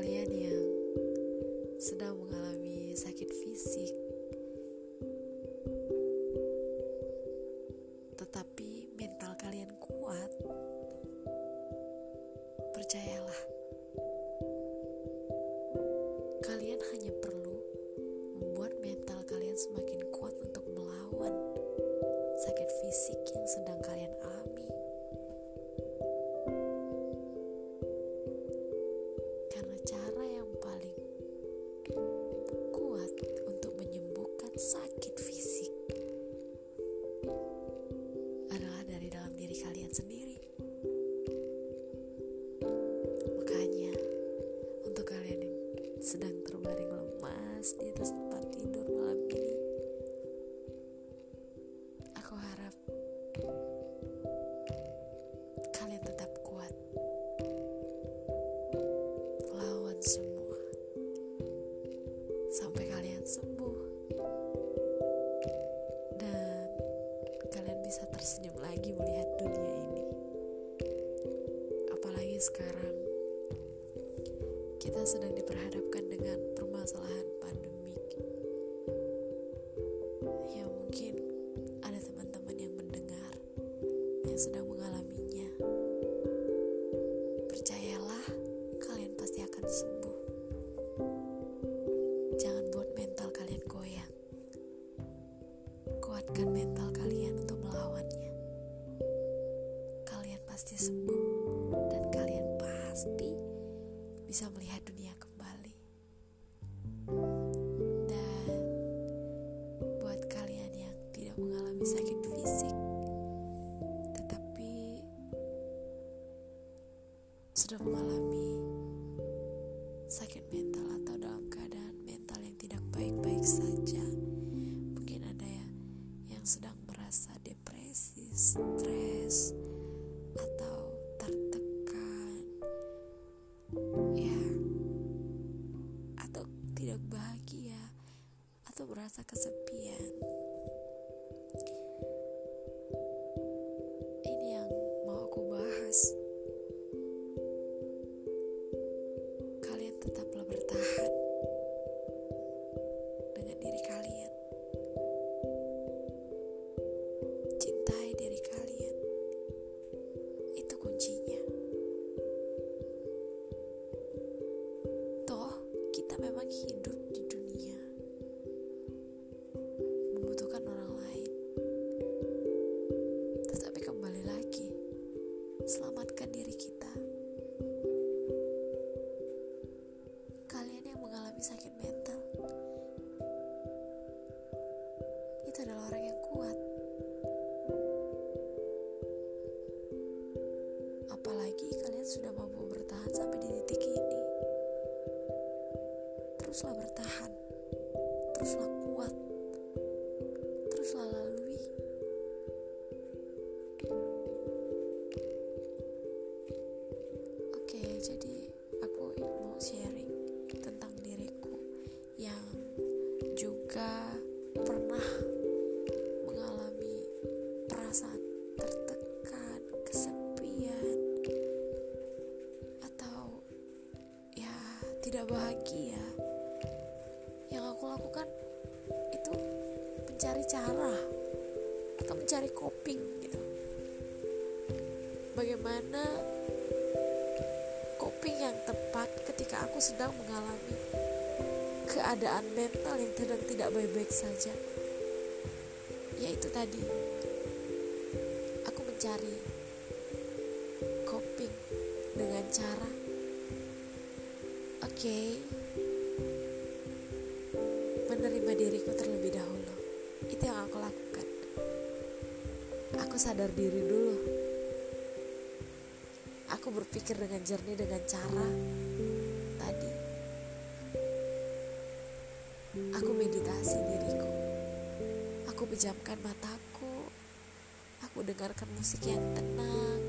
kalian yang sedang mengalami sakit fisik, tetapi mental kalian kuat, percayalah, kalian hanya perlu membuat mental kalian semakin kuat untuk melawan sakit fisik yang sedang sekarang kita sedang diperhadapkan dengan permasalahan pandemik. Ya mungkin ada teman-teman yang mendengar yang sedang mengalaminya. Percayalah, kalian pasti akan sembuh. Jangan buat mental kalian goyang. Kuatkan mental kalian untuk melawannya. Kalian pasti sembuh bisa melihat dunia kembali. Dan buat kalian yang tidak mengalami sakit fisik, tetapi sudah mengalami sakit mental atau dalam keadaan mental yang tidak baik-baik saja. Mungkin ada ya yang sedang merasa depresi, stres, tidak bahagia, atau merasa kesepian. Selamatkan diri kita. Kalian yang mengalami sakit mental, itu adalah orang yang kuat. Apalagi kalian sudah mampu bertahan sampai di titik ini. Teruslah bertahan, teruslah kuat, Bagaimana coping yang tepat ketika aku sedang mengalami keadaan mental yang sedang tidak baik-baik saja. Yaitu tadi, aku mencari coping dengan cara, oke, menerima diriku terlebih dahulu. Itu yang aku lakukan. Aku sadar diri dulu. Aku berpikir dengan jernih dengan cara tadi. Aku meditasi diriku. Aku pejamkan mataku. Aku dengarkan musik yang tenang.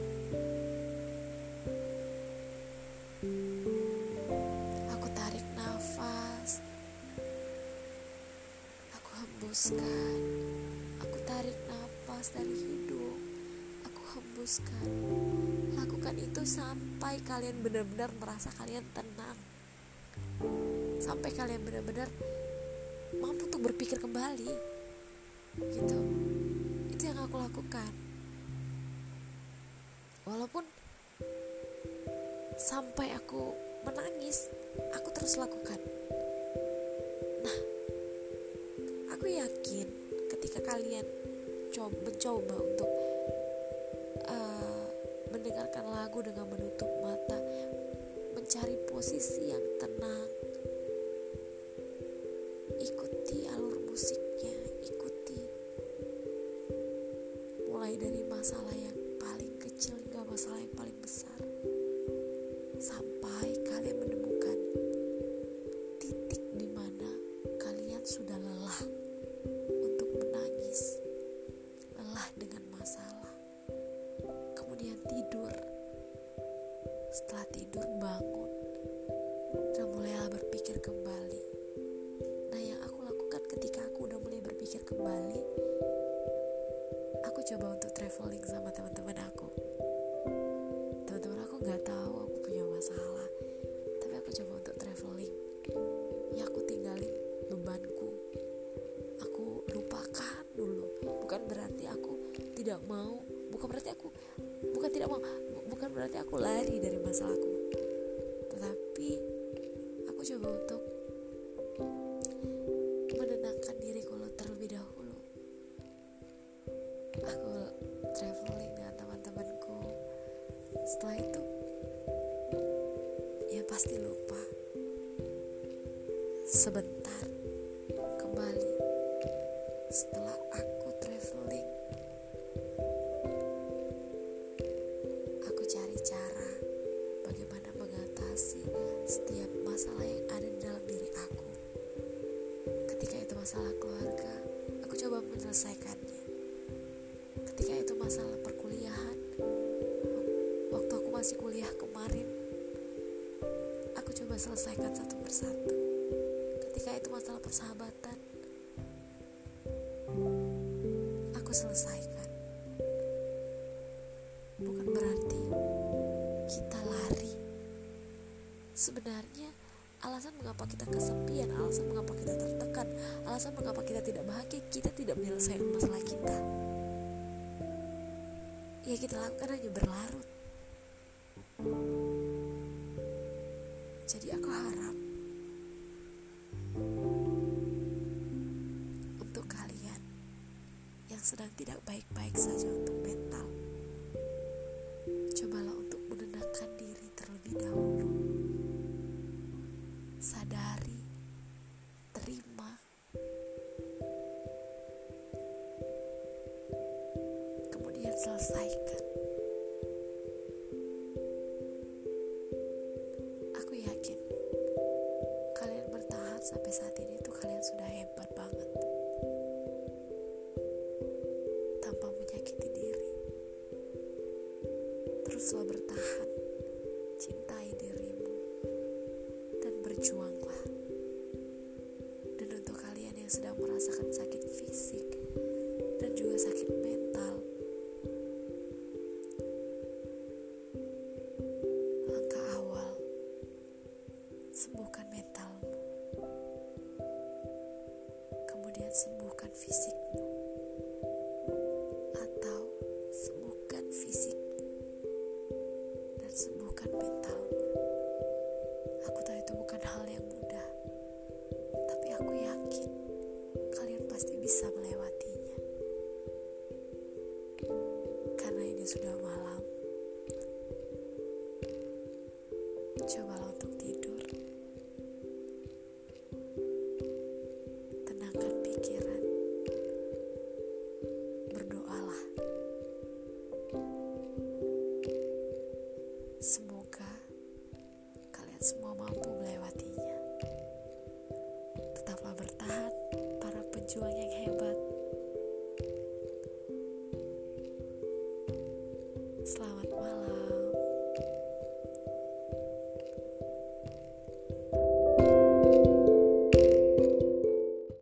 Hembuskan. Lakukan itu sampai kalian benar-benar merasa kalian tenang. Sampai kalian benar-benar mampu untuk berpikir kembali. Gitu. Itu yang aku lakukan. Walaupun sampai aku menangis aku terus lakukan. Nah aku yakin ketika kalian coba mencoba untuk uh, mendengarkan lagu dengan menutup mata mencari posisi yang tenang tidur. Setelah tidur, bangun dan mulailah berpikir kembali. Nah, yang aku lakukan ketika aku udah mulai berpikir kembali, aku coba untuk traveling sama teman-teman aku. Teman-teman aku nggak tahu aku punya masalah, tapi aku coba untuk traveling. Ya aku tinggalin bebanku. Aku lupakan dulu. Bukan berarti aku tidak mau, bukan berarti aku bukan berarti aku lari dari masalahku. Tetapi aku coba untuk menenangkan diri kalau terlebih dahulu. Aku traveling dengan teman-temanku. Setelah itu ya pasti lupa. Sebentar kuliah kemarin aku coba selesaikan satu persatu. Ketika itu masalah persahabatan aku selesaikan. Bukan berarti kita lari. Sebenarnya alasan mengapa kita kesepian alasan mengapa kita tertekan alasan mengapa kita tidak bahagia kita tidak menyelesaikan masalah kita. Ya kita lakukan hanya berlarut yang sedang tidak baik-baik saja untuk mental. Cobalah untuk menenangkan diri terlebih dahulu. Sadari terima. Kemudian selesaikan. Aku yakin kalian bertahan sampai saat ini tuh kalian sudah hebat sedang merasakan sakit fisik dan juga sakit mental cobalah untuk